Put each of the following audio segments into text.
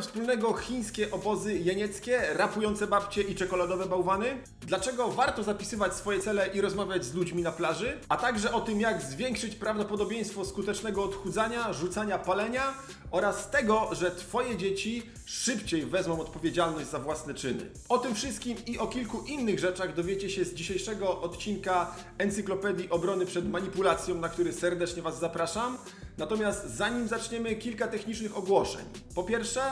wspólnego chińskie obozy jenieckie, rapujące babcie i czekoladowe bałwany? Dlaczego warto zapisywać swoje cele i rozmawiać z ludźmi na plaży? A także o tym, jak zwiększyć prawdopodobieństwo skutecznego odchudzania, rzucania palenia oraz tego, że Twoje dzieci szybciej wezmą odpowiedzialność za własne czyny. O tym wszystkim i o kilku innych rzeczach dowiecie się z dzisiejszego odcinka Encyklopedii Obrony przed Manipulacją, na który serdecznie Was zapraszam. Natomiast zanim zaczniemy, kilka technicznych ogłoszeń. Po pierwsze,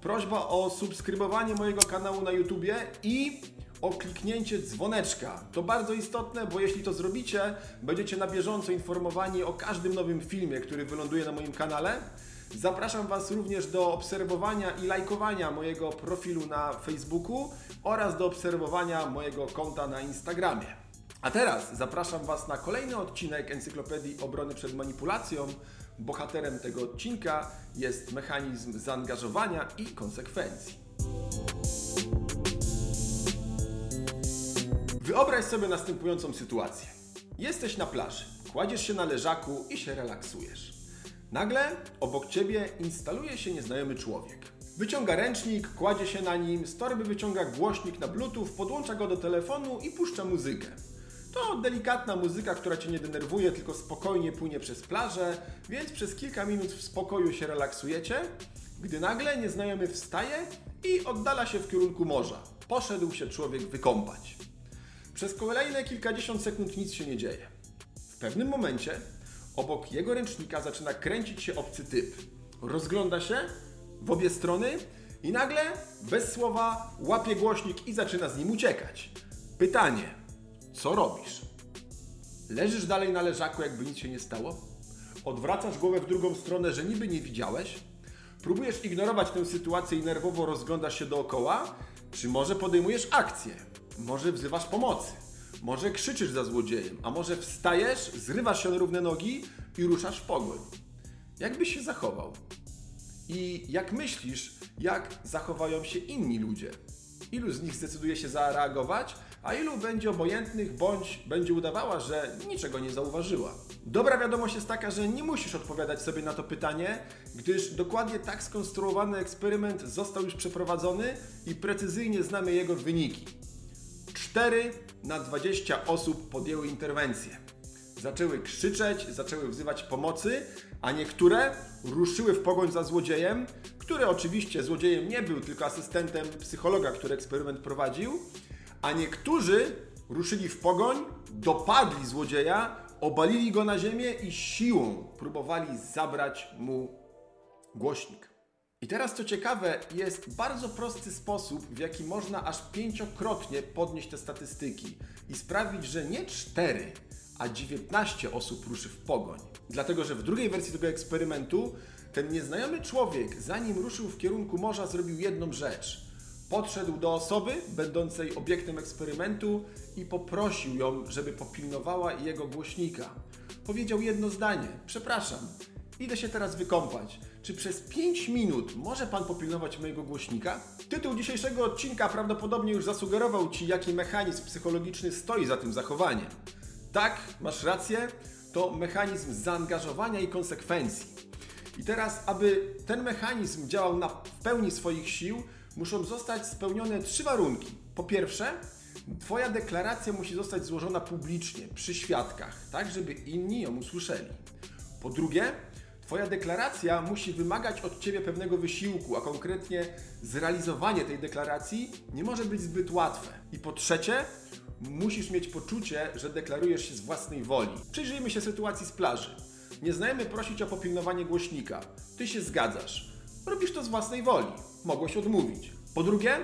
prośba o subskrybowanie mojego kanału na YouTubie i o kliknięcie dzwoneczka. To bardzo istotne, bo jeśli to zrobicie, będziecie na bieżąco informowani o każdym nowym filmie, który wyląduje na moim kanale. Zapraszam Was również do obserwowania i lajkowania mojego profilu na Facebooku oraz do obserwowania mojego konta na Instagramie. A teraz zapraszam Was na kolejny odcinek Encyklopedii Obrony przed Manipulacją. Bohaterem tego odcinka jest mechanizm zaangażowania i konsekwencji. Wyobraź sobie następującą sytuację. Jesteś na plaży, kładziesz się na leżaku i się relaksujesz. Nagle obok ciebie instaluje się nieznajomy człowiek. Wyciąga ręcznik, kładzie się na nim, z torby wyciąga głośnik na bluetooth, podłącza go do telefonu i puszcza muzykę. To delikatna muzyka, która cię nie denerwuje, tylko spokojnie płynie przez plażę, więc przez kilka minut w spokoju się relaksujecie, gdy nagle nieznajomy wstaje i oddala się w kierunku morza. Poszedł się człowiek wykąpać. Przez kolejne kilkadziesiąt sekund nic się nie dzieje. W pewnym momencie obok jego ręcznika zaczyna kręcić się obcy typ. Rozgląda się w obie strony i nagle, bez słowa, łapie głośnik i zaczyna z nim uciekać. Pytanie: co robisz? Leżysz dalej na leżaku, jakby nic się nie stało? Odwracasz głowę w drugą stronę, że niby nie widziałeś? Próbujesz ignorować tę sytuację i nerwowo rozglądasz się dookoła? Czy może podejmujesz akcję? Może wzywasz pomocy? Może krzyczysz za złodziejem? A może wstajesz, zrywasz się na równe nogi i ruszasz w pogoń? Jak byś się zachował? I jak myślisz, jak zachowają się inni ludzie? Ilu z nich zdecyduje się zareagować, a ilu będzie obojętnych bądź będzie udawała, że niczego nie zauważyła? Dobra wiadomość jest taka, że nie musisz odpowiadać sobie na to pytanie, gdyż dokładnie tak skonstruowany eksperyment został już przeprowadzony i precyzyjnie znamy jego wyniki. 4 na 20 osób podjęły interwencję. Zaczęły krzyczeć, zaczęły wzywać pomocy, a niektóre ruszyły w pogoń za złodziejem, który oczywiście złodziejem nie był, tylko asystentem psychologa, który eksperyment prowadził, a niektórzy ruszyli w pogoń, dopadli złodzieja, obalili go na ziemię i siłą próbowali zabrać mu głośnik. I teraz co ciekawe, jest bardzo prosty sposób, w jaki można aż pięciokrotnie podnieść te statystyki i sprawić, że nie 4, a 19 osób ruszy w pogoń. Dlatego, że w drugiej wersji tego eksperymentu ten nieznajomy człowiek, zanim ruszył w kierunku morza, zrobił jedną rzecz. Podszedł do osoby będącej obiektem eksperymentu i poprosił ją, żeby popilnowała jego głośnika. Powiedział jedno zdanie: Przepraszam, idę się teraz wykąpać. Czy przez 5 minut może Pan popilnować mojego głośnika? Tytuł dzisiejszego odcinka prawdopodobnie już zasugerował Ci, jaki mechanizm psychologiczny stoi za tym zachowaniem. Tak, masz rację, to mechanizm zaangażowania i konsekwencji. I teraz, aby ten mechanizm działał na pełni swoich sił, muszą zostać spełnione trzy warunki. Po pierwsze, Twoja deklaracja musi zostać złożona publicznie, przy świadkach, tak żeby inni ją usłyszeli. Po drugie, Twoja deklaracja musi wymagać od Ciebie pewnego wysiłku, a konkretnie zrealizowanie tej deklaracji nie może być zbyt łatwe. I po trzecie, musisz mieć poczucie, że deklarujesz się z własnej woli. Przyjrzyjmy się sytuacji z plaży. Nieznajomy prosi Cię o popilnowanie głośnika. Ty się zgadzasz. Robisz to z własnej woli. Mogłeś odmówić. Po drugie,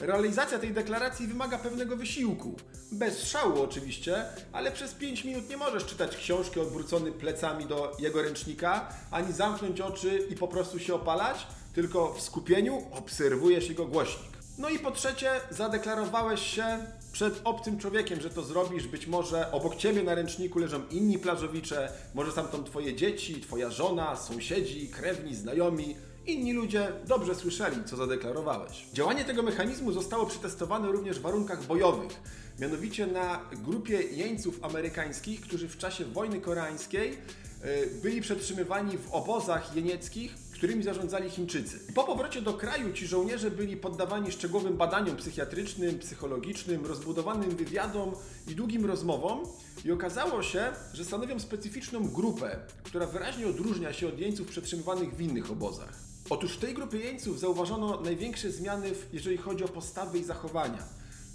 realizacja tej deklaracji wymaga pewnego wysiłku. Bez szału oczywiście, ale przez 5 minut nie możesz czytać książki odwrócony plecami do jego ręcznika, ani zamknąć oczy i po prostu się opalać, tylko w skupieniu obserwujesz jego głośnik. No i po trzecie, zadeklarowałeś się przed obcym człowiekiem, że to zrobisz. Być może obok ciebie na ręczniku leżą inni plażowicze, może tam twoje dzieci, twoja żona, sąsiedzi, krewni, znajomi. Inni ludzie dobrze słyszeli, co zadeklarowałeś. Działanie tego mechanizmu zostało przetestowane również w warunkach bojowych, mianowicie na grupie jeńców amerykańskich, którzy w czasie wojny koreańskiej e, byli przetrzymywani w obozach jenieckich, którymi zarządzali Chińczycy. Po powrocie do kraju ci żołnierze byli poddawani szczegółowym badaniom psychiatrycznym, psychologicznym, rozbudowanym wywiadom i długim rozmowom i okazało się, że stanowią specyficzną grupę, która wyraźnie odróżnia się od jeńców przetrzymywanych w innych obozach. Otóż w tej grupie jeńców zauważono największe zmiany, jeżeli chodzi o postawy i zachowania.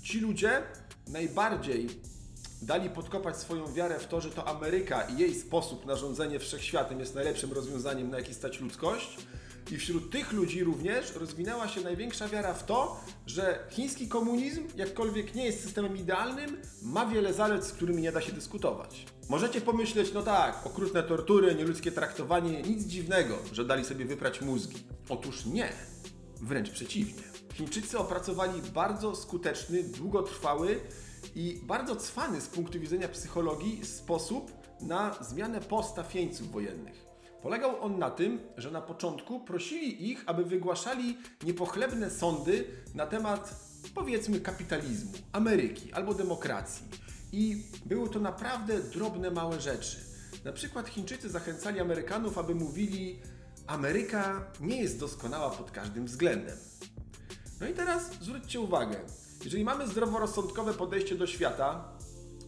Ci ludzie najbardziej dali podkopać swoją wiarę w to, że to Ameryka i jej sposób na rządzenie wszechświatem jest najlepszym rozwiązaniem, na jaki stać ludzkość. I wśród tych ludzi również rozwinęła się największa wiara w to, że chiński komunizm, jakkolwiek nie jest systemem idealnym, ma wiele zalet, z którymi nie da się dyskutować. Możecie pomyśleć, no tak, okrutne tortury, nieludzkie traktowanie, nic dziwnego, że dali sobie wyprać mózgi. Otóż nie, wręcz przeciwnie. Chińczycy opracowali bardzo skuteczny, długotrwały i bardzo cwany z punktu widzenia psychologii sposób na zmianę postaw jeńców wojennych. Polegał on na tym, że na początku prosili ich, aby wygłaszali niepochlebne sądy na temat, powiedzmy, kapitalizmu, Ameryki albo demokracji. I były to naprawdę drobne, małe rzeczy. Na przykład Chińczycy zachęcali Amerykanów, aby mówili: Ameryka nie jest doskonała pod każdym względem. No i teraz zwróćcie uwagę, jeżeli mamy zdroworozsądkowe podejście do świata,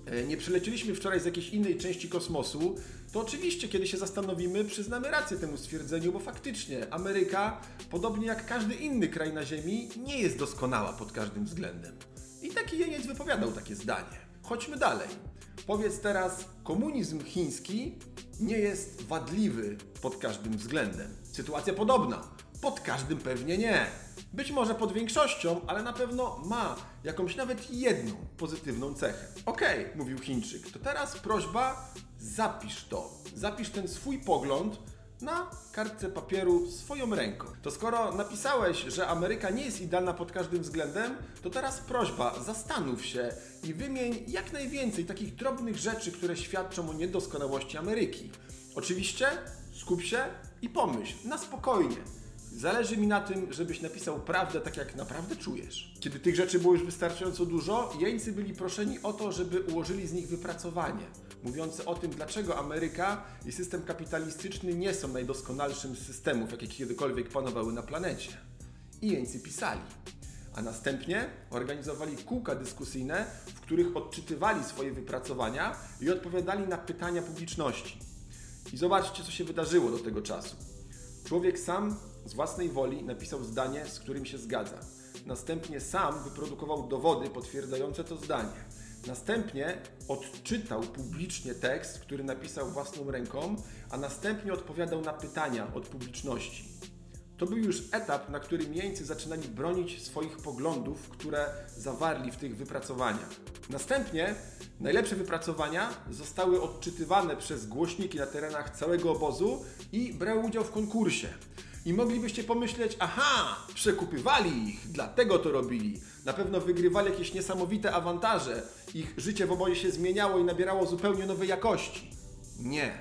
e, nie przylecieliśmy wczoraj z jakiejś innej części kosmosu, to oczywiście, kiedy się zastanowimy, przyznamy rację temu stwierdzeniu, bo faktycznie Ameryka, podobnie jak każdy inny kraj na Ziemi, nie jest doskonała pod każdym względem. I taki jeniec wypowiadał takie zdanie. Chodźmy dalej. Powiedz teraz, komunizm chiński nie jest wadliwy pod każdym względem. Sytuacja podobna. Pod każdym pewnie nie. Być może pod większością, ale na pewno ma jakąś nawet jedną pozytywną cechę. Okej, okay, mówił Chińczyk, to teraz prośba, zapisz to. Zapisz ten swój pogląd na kartce papieru swoją ręką. To skoro napisałeś, że Ameryka nie jest idealna pod każdym względem, to teraz prośba, zastanów się i wymień jak najwięcej takich drobnych rzeczy, które świadczą o niedoskonałości Ameryki. Oczywiście skup się i pomyśl na spokojnie. Zależy mi na tym, żebyś napisał prawdę tak, jak naprawdę czujesz. Kiedy tych rzeczy było już wystarczająco dużo, jeńcy byli proszeni o to, żeby ułożyli z nich wypracowanie, mówiące o tym, dlaczego Ameryka i system kapitalistyczny nie są najdoskonalszym z systemów, jakie kiedykolwiek panowały na planecie. I jeńcy pisali. A następnie organizowali kółka dyskusyjne, w których odczytywali swoje wypracowania i odpowiadali na pytania publiczności. I zobaczcie, co się wydarzyło do tego czasu. Człowiek sam z własnej woli napisał zdanie, z którym się zgadza. Następnie sam wyprodukował dowody potwierdzające to zdanie. Następnie odczytał publicznie tekst, który napisał własną ręką, a następnie odpowiadał na pytania od publiczności. To był już etap, na którym jeńcy zaczynali bronić swoich poglądów, które zawarli w tych wypracowaniach. Następnie najlepsze wypracowania zostały odczytywane przez głośniki na terenach całego obozu i brały udział w konkursie. I moglibyście pomyśleć, aha, przekupywali ich, dlatego to robili. Na pewno wygrywali jakieś niesamowite awantaże. Ich życie w obozie się zmieniało i nabierało zupełnie nowej jakości. Nie.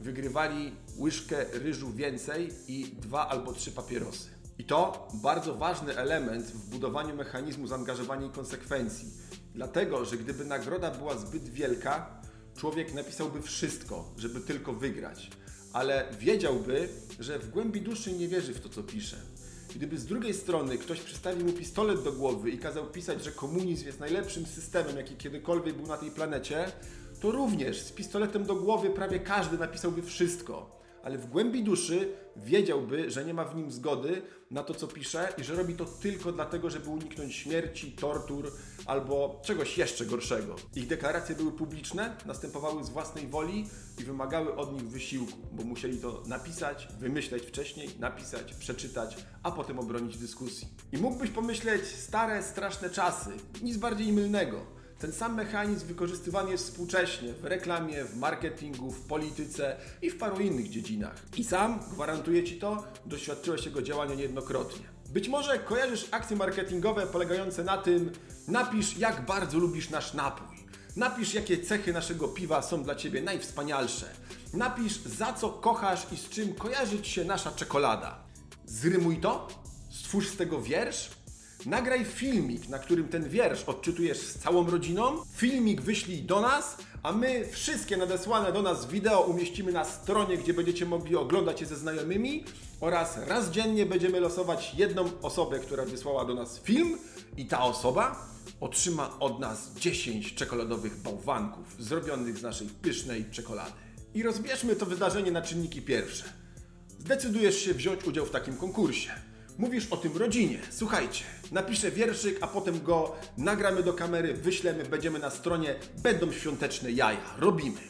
Wygrywali łyżkę ryżu więcej i dwa albo trzy papierosy. I to bardzo ważny element w budowaniu mechanizmu zaangażowania i konsekwencji. Dlatego, że gdyby nagroda była zbyt wielka, człowiek napisałby wszystko, żeby tylko wygrać ale wiedziałby, że w głębi duszy nie wierzy w to, co pisze. Gdyby z drugiej strony ktoś przystawił mu pistolet do głowy i kazał pisać, że komunizm jest najlepszym systemem, jaki kiedykolwiek był na tej planecie, to również z pistoletem do głowy prawie każdy napisałby wszystko ale w głębi duszy wiedziałby, że nie ma w nim zgody na to, co pisze i że robi to tylko dlatego, żeby uniknąć śmierci, tortur albo czegoś jeszcze gorszego. Ich deklaracje były publiczne, następowały z własnej woli i wymagały od nich wysiłku, bo musieli to napisać, wymyśleć wcześniej, napisać, przeczytać, a potem obronić dyskusji. I mógłbyś pomyśleć, stare, straszne czasy, nic bardziej mylnego. Ten sam mechanizm wykorzystywany jest współcześnie w reklamie, w marketingu, w polityce i w paru innych dziedzinach. I sam, gwarantuję Ci to, doświadczyłeś jego działania niejednokrotnie. Być może kojarzysz akcje marketingowe polegające na tym, napisz jak bardzo lubisz nasz napój. Napisz, jakie cechy naszego piwa są dla Ciebie najwspanialsze. Napisz, za co kochasz i z czym kojarzy Ci się nasza czekolada. Zrymuj to, stwórz z tego wiersz, Nagraj filmik, na którym ten wiersz odczytujesz z całą rodziną. Filmik wyślij do nas, a my wszystkie nadesłane do nas wideo umieścimy na stronie, gdzie będziecie mogli oglądać je ze znajomymi oraz raz dziennie będziemy losować jedną osobę, która wysłała do nas film i ta osoba otrzyma od nas 10 czekoladowych bałwanków zrobionych z naszej pysznej czekolady. I rozbierzmy to wydarzenie na czynniki pierwsze. Zdecydujesz się wziąć udział w takim konkursie. Mówisz o tym rodzinie. Słuchajcie, napiszę wierszyk, a potem go nagramy do kamery, wyślemy, będziemy na stronie, będą świąteczne jaja. Robimy.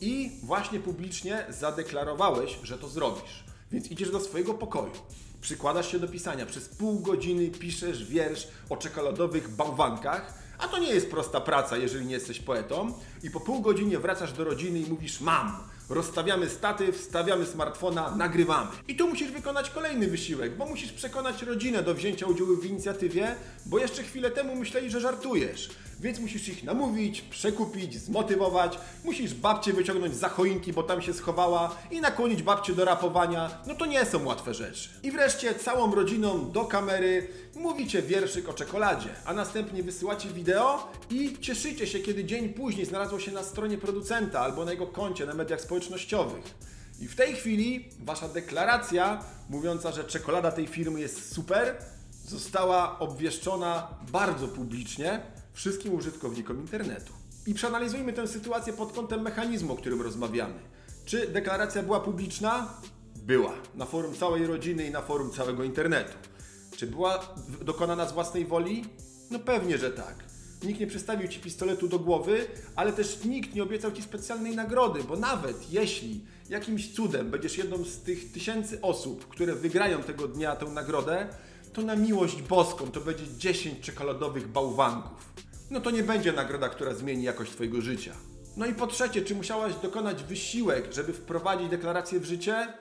I właśnie publicznie zadeklarowałeś, że to zrobisz. Więc idziesz do swojego pokoju, przykładasz się do pisania, przez pół godziny piszesz wiersz o czekoladowych bałwankach, a to nie jest prosta praca, jeżeli nie jesteś poetą, i po pół godzinie wracasz do rodziny i mówisz: Mam, rozstawiamy statyw, wstawiamy smartfona, nagrywamy. I tu musisz wykonać kolejny wysiłek, bo musisz przekonać rodzinę do wzięcia udziału w inicjatywie, bo jeszcze chwilę temu myśleli, że żartujesz. Więc musisz ich namówić, przekupić, zmotywować, musisz babcię wyciągnąć za choinki, bo tam się schowała i nakłonić babcię do rapowania. No to nie są łatwe rzeczy. I wreszcie całą rodziną do kamery mówicie wierszyk o czekoladzie, a następnie wysyłacie wideo i cieszycie się, kiedy dzień później znalazło się na stronie producenta albo na jego koncie na mediach społecznościowych. I w tej chwili wasza deklaracja mówiąca, że czekolada tej firmy jest super, została obwieszczona bardzo publicznie wszystkim użytkownikom internetu. I przeanalizujmy tę sytuację pod kątem mechanizmu, o którym rozmawiamy. Czy deklaracja była publiczna? Była. Na forum całej rodziny i na forum całego internetu. Czy była dokonana z własnej woli? No pewnie, że tak. Nikt nie przystawił ci pistoletu do głowy, ale też nikt nie obiecał ci specjalnej nagrody, bo nawet jeśli jakimś cudem będziesz jedną z tych tysięcy osób, które wygrają tego dnia tę nagrodę, to na miłość boską to będzie 10 czekoladowych bałwanków. No to nie będzie nagroda, która zmieni jakość Twojego życia. No i po trzecie, czy musiałaś dokonać wysiłek, żeby wprowadzić deklarację w życie?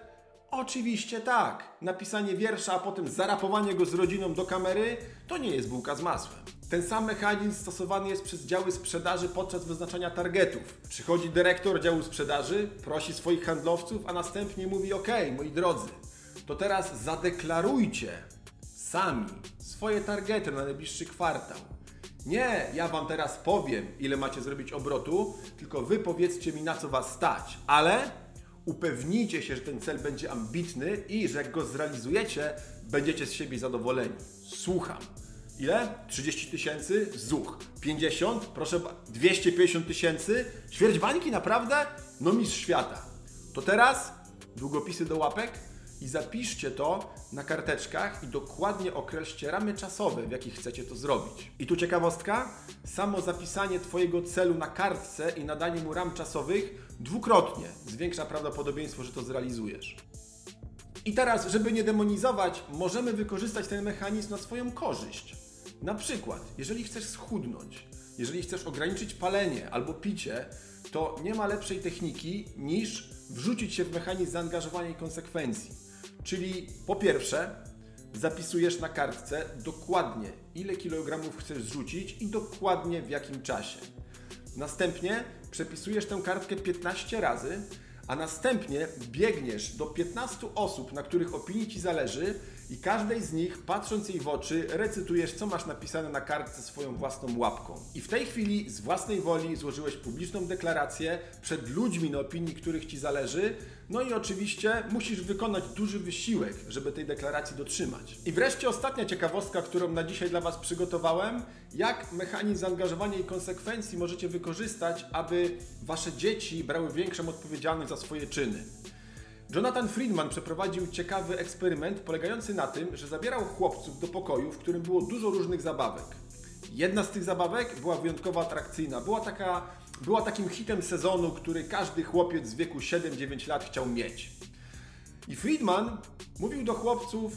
Oczywiście tak. Napisanie wiersza, a potem zarapowanie go z rodziną do kamery to nie jest bułka z masłem. Ten sam mechanizm stosowany jest przez działy sprzedaży podczas wyznaczania targetów. Przychodzi dyrektor działu sprzedaży, prosi swoich handlowców, a następnie mówi: OK, moi drodzy, to teraz zadeklarujcie sami swoje targety na najbliższy kwartał. Nie, ja Wam teraz powiem, ile macie zrobić obrotu, tylko Wy powiedzcie mi, na co Was stać. Ale upewnijcie się, że ten cel będzie ambitny i że jak go zrealizujecie, będziecie z siebie zadowoleni. Słucham. Ile? 30 tysięcy? Zuch. 50? Proszę, 250 tysięcy? Ćwierć naprawdę? No mistrz świata. To teraz długopisy do łapek i zapiszcie to na karteczkach i dokładnie określcie ramy czasowe, w jakich chcecie to zrobić. I tu ciekawostka, samo zapisanie Twojego celu na kartce i nadanie mu ram czasowych dwukrotnie zwiększa prawdopodobieństwo, że to zrealizujesz. I teraz, żeby nie demonizować, możemy wykorzystać ten mechanizm na swoją korzyść. Na przykład, jeżeli chcesz schudnąć, jeżeli chcesz ograniczyć palenie albo picie, to nie ma lepszej techniki niż wrzucić się w mechanizm zaangażowania i konsekwencji. Czyli po pierwsze, zapisujesz na kartce dokładnie, ile kilogramów chcesz zrzucić i dokładnie w jakim czasie. Następnie przepisujesz tę kartkę 15 razy, a następnie biegniesz do 15 osób, na których opinii Ci zależy i każdej z nich, patrząc jej w oczy, recytujesz, co masz napisane na kartce swoją własną łapką. I w tej chwili z własnej woli złożyłeś publiczną deklarację przed ludźmi, na opinii których Ci zależy, no i oczywiście musisz wykonać duży wysiłek, żeby tej deklaracji dotrzymać. I wreszcie ostatnia ciekawostka, którą na dzisiaj dla Was przygotowałem, jak mechanizm zaangażowania i konsekwencji możecie wykorzystać, aby Wasze dzieci brały większą odpowiedzialność za swoje czyny. Jonathan Friedman przeprowadził ciekawy eksperyment polegający na tym, że zabierał chłopców do pokoju, w którym było dużo różnych zabawek. Jedna z tych zabawek była wyjątkowo atrakcyjna. Była, taka, była takim hitem sezonu, który każdy chłopiec z wieku 7-9 lat chciał mieć. I Friedman mówił do chłopców: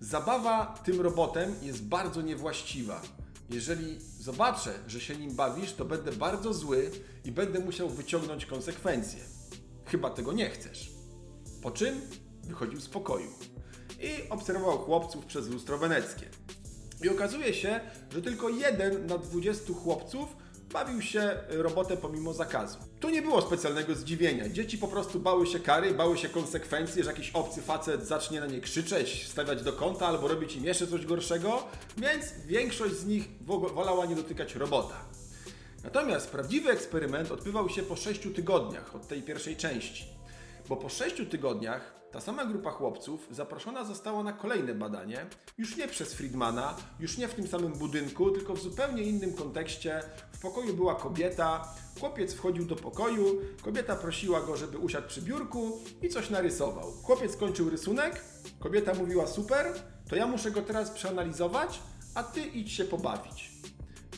Zabawa tym robotem jest bardzo niewłaściwa. Jeżeli zobaczę, że się nim bawisz, to będę bardzo zły i będę musiał wyciągnąć konsekwencje. Chyba tego nie chcesz. Po czym wychodził z pokoju i obserwował chłopców przez lustro weneckie. I okazuje się, że tylko jeden na 20 chłopców bawił się robotem pomimo zakazu. Tu nie było specjalnego zdziwienia. Dzieci po prostu bały się kary, bały się konsekwencji, że jakiś obcy facet zacznie na nie krzyczeć, stawiać do kąta albo robić im jeszcze coś gorszego, więc większość z nich wolała nie dotykać robota. Natomiast prawdziwy eksperyment odbywał się po 6 tygodniach od tej pierwszej części. Bo po 6 tygodniach ta sama grupa chłopców zaproszona została na kolejne badanie, już nie przez Friedmana, już nie w tym samym budynku, tylko w zupełnie innym kontekście. W pokoju była kobieta, chłopiec wchodził do pokoju, kobieta prosiła go, żeby usiadł przy biurku i coś narysował. Chłopiec kończył rysunek, kobieta mówiła super, to ja muszę go teraz przeanalizować, a ty idź się pobawić.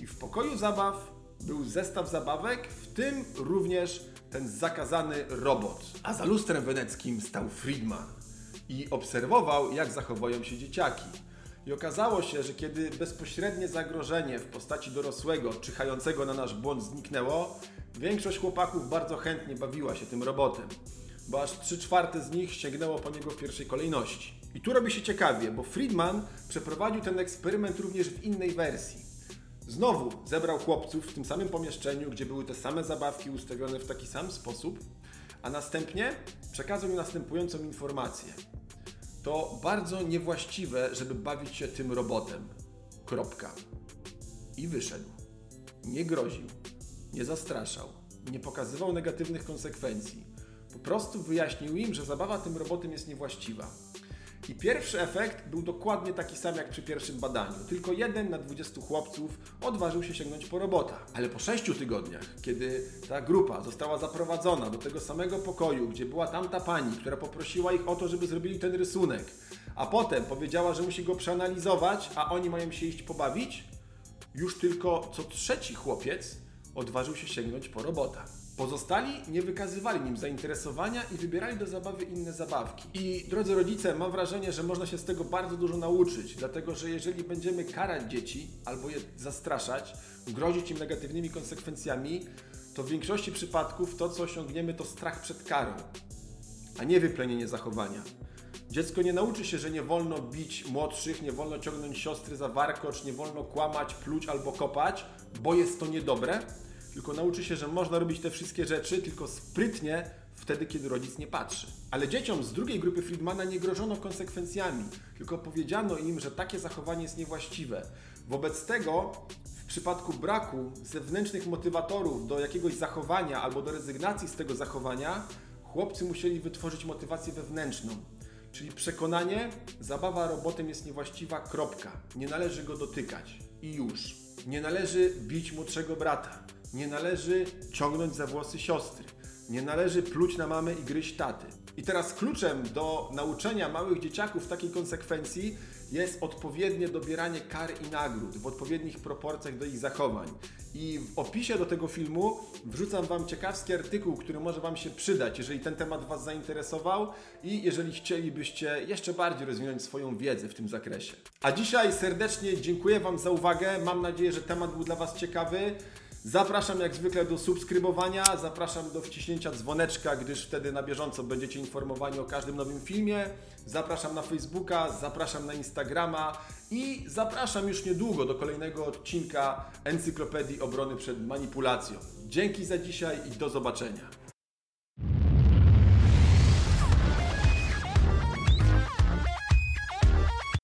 I w pokoju zabaw był zestaw zabawek, w tym również ten zakazany robot. A za lustrem weneckim stał Friedman i obserwował, jak zachowują się dzieciaki. I okazało się, że kiedy bezpośrednie zagrożenie w postaci dorosłego, czyhającego na nasz błąd zniknęło, większość chłopaków bardzo chętnie bawiła się tym robotem, bo aż 3 czwarte z nich sięgnęło po niego w pierwszej kolejności. I tu robi się ciekawie, bo Friedman przeprowadził ten eksperyment również w innej wersji. Znowu zebrał chłopców w tym samym pomieszczeniu, gdzie były te same zabawki ustawione w taki sam sposób, a następnie przekazał mi następującą informację. To bardzo niewłaściwe, żeby bawić się tym robotem. Kropka. I wyszedł. Nie groził, nie zastraszał, nie pokazywał negatywnych konsekwencji. Po prostu wyjaśnił im, że zabawa tym robotem jest niewłaściwa. I pierwszy efekt był dokładnie taki sam jak przy pierwszym badaniu. Tylko jeden na 20 chłopców odważył się sięgnąć po robota. Ale po 6 tygodniach, kiedy ta grupa została zaprowadzona do tego samego pokoju, gdzie była tamta pani, która poprosiła ich o to, żeby zrobili ten rysunek, a potem powiedziała, że musi go przeanalizować, a oni mają się iść pobawić, już tylko co trzeci chłopiec odważył się sięgnąć po robota. Pozostali nie wykazywali nim zainteresowania i wybierali do zabawy inne zabawki. I drodzy rodzice, mam wrażenie, że można się z tego bardzo dużo nauczyć, dlatego że jeżeli będziemy karać dzieci albo je zastraszać, grozić im negatywnymi konsekwencjami, to w większości przypadków to, co osiągniemy, to strach przed karą, a nie wyplenienie zachowania. Dziecko nie nauczy się, że nie wolno bić młodszych, nie wolno ciągnąć siostry za warkocz, nie wolno kłamać, pluć albo kopać, bo jest to niedobre tylko nauczy się, że można robić te wszystkie rzeczy, tylko sprytnie wtedy, kiedy rodzic nie patrzy. Ale dzieciom z drugiej grupy Friedmana nie grożono konsekwencjami, tylko powiedziano im, że takie zachowanie jest niewłaściwe. Wobec tego, w przypadku braku zewnętrznych motywatorów do jakiegoś zachowania albo do rezygnacji z tego zachowania, chłopcy musieli wytworzyć motywację wewnętrzną. Czyli przekonanie, zabawa robotem jest niewłaściwa, kropka. Nie należy go dotykać. I już. Nie należy bić młodszego brata nie należy ciągnąć za włosy siostry. Nie należy pluć na mamę i gryźć taty. I teraz kluczem do nauczenia małych dzieciaków takiej konsekwencji jest odpowiednie dobieranie kar i nagród w odpowiednich proporcjach do ich zachowań. I w opisie do tego filmu wrzucam Wam ciekawski artykuł, który może Wam się przydać, jeżeli ten temat Was zainteresował i jeżeli chcielibyście jeszcze bardziej rozwinąć swoją wiedzę w tym zakresie. A dzisiaj serdecznie dziękuję Wam za uwagę. Mam nadzieję, że temat był dla Was ciekawy. Zapraszam jak zwykle do subskrybowania, zapraszam do wciśnięcia dzwoneczka, gdyż wtedy na bieżąco będziecie informowani o każdym nowym filmie. Zapraszam na Facebooka, zapraszam na Instagrama i zapraszam już niedługo do kolejnego odcinka Encyklopedii Obrony przed Manipulacją. Dzięki za dzisiaj i do zobaczenia.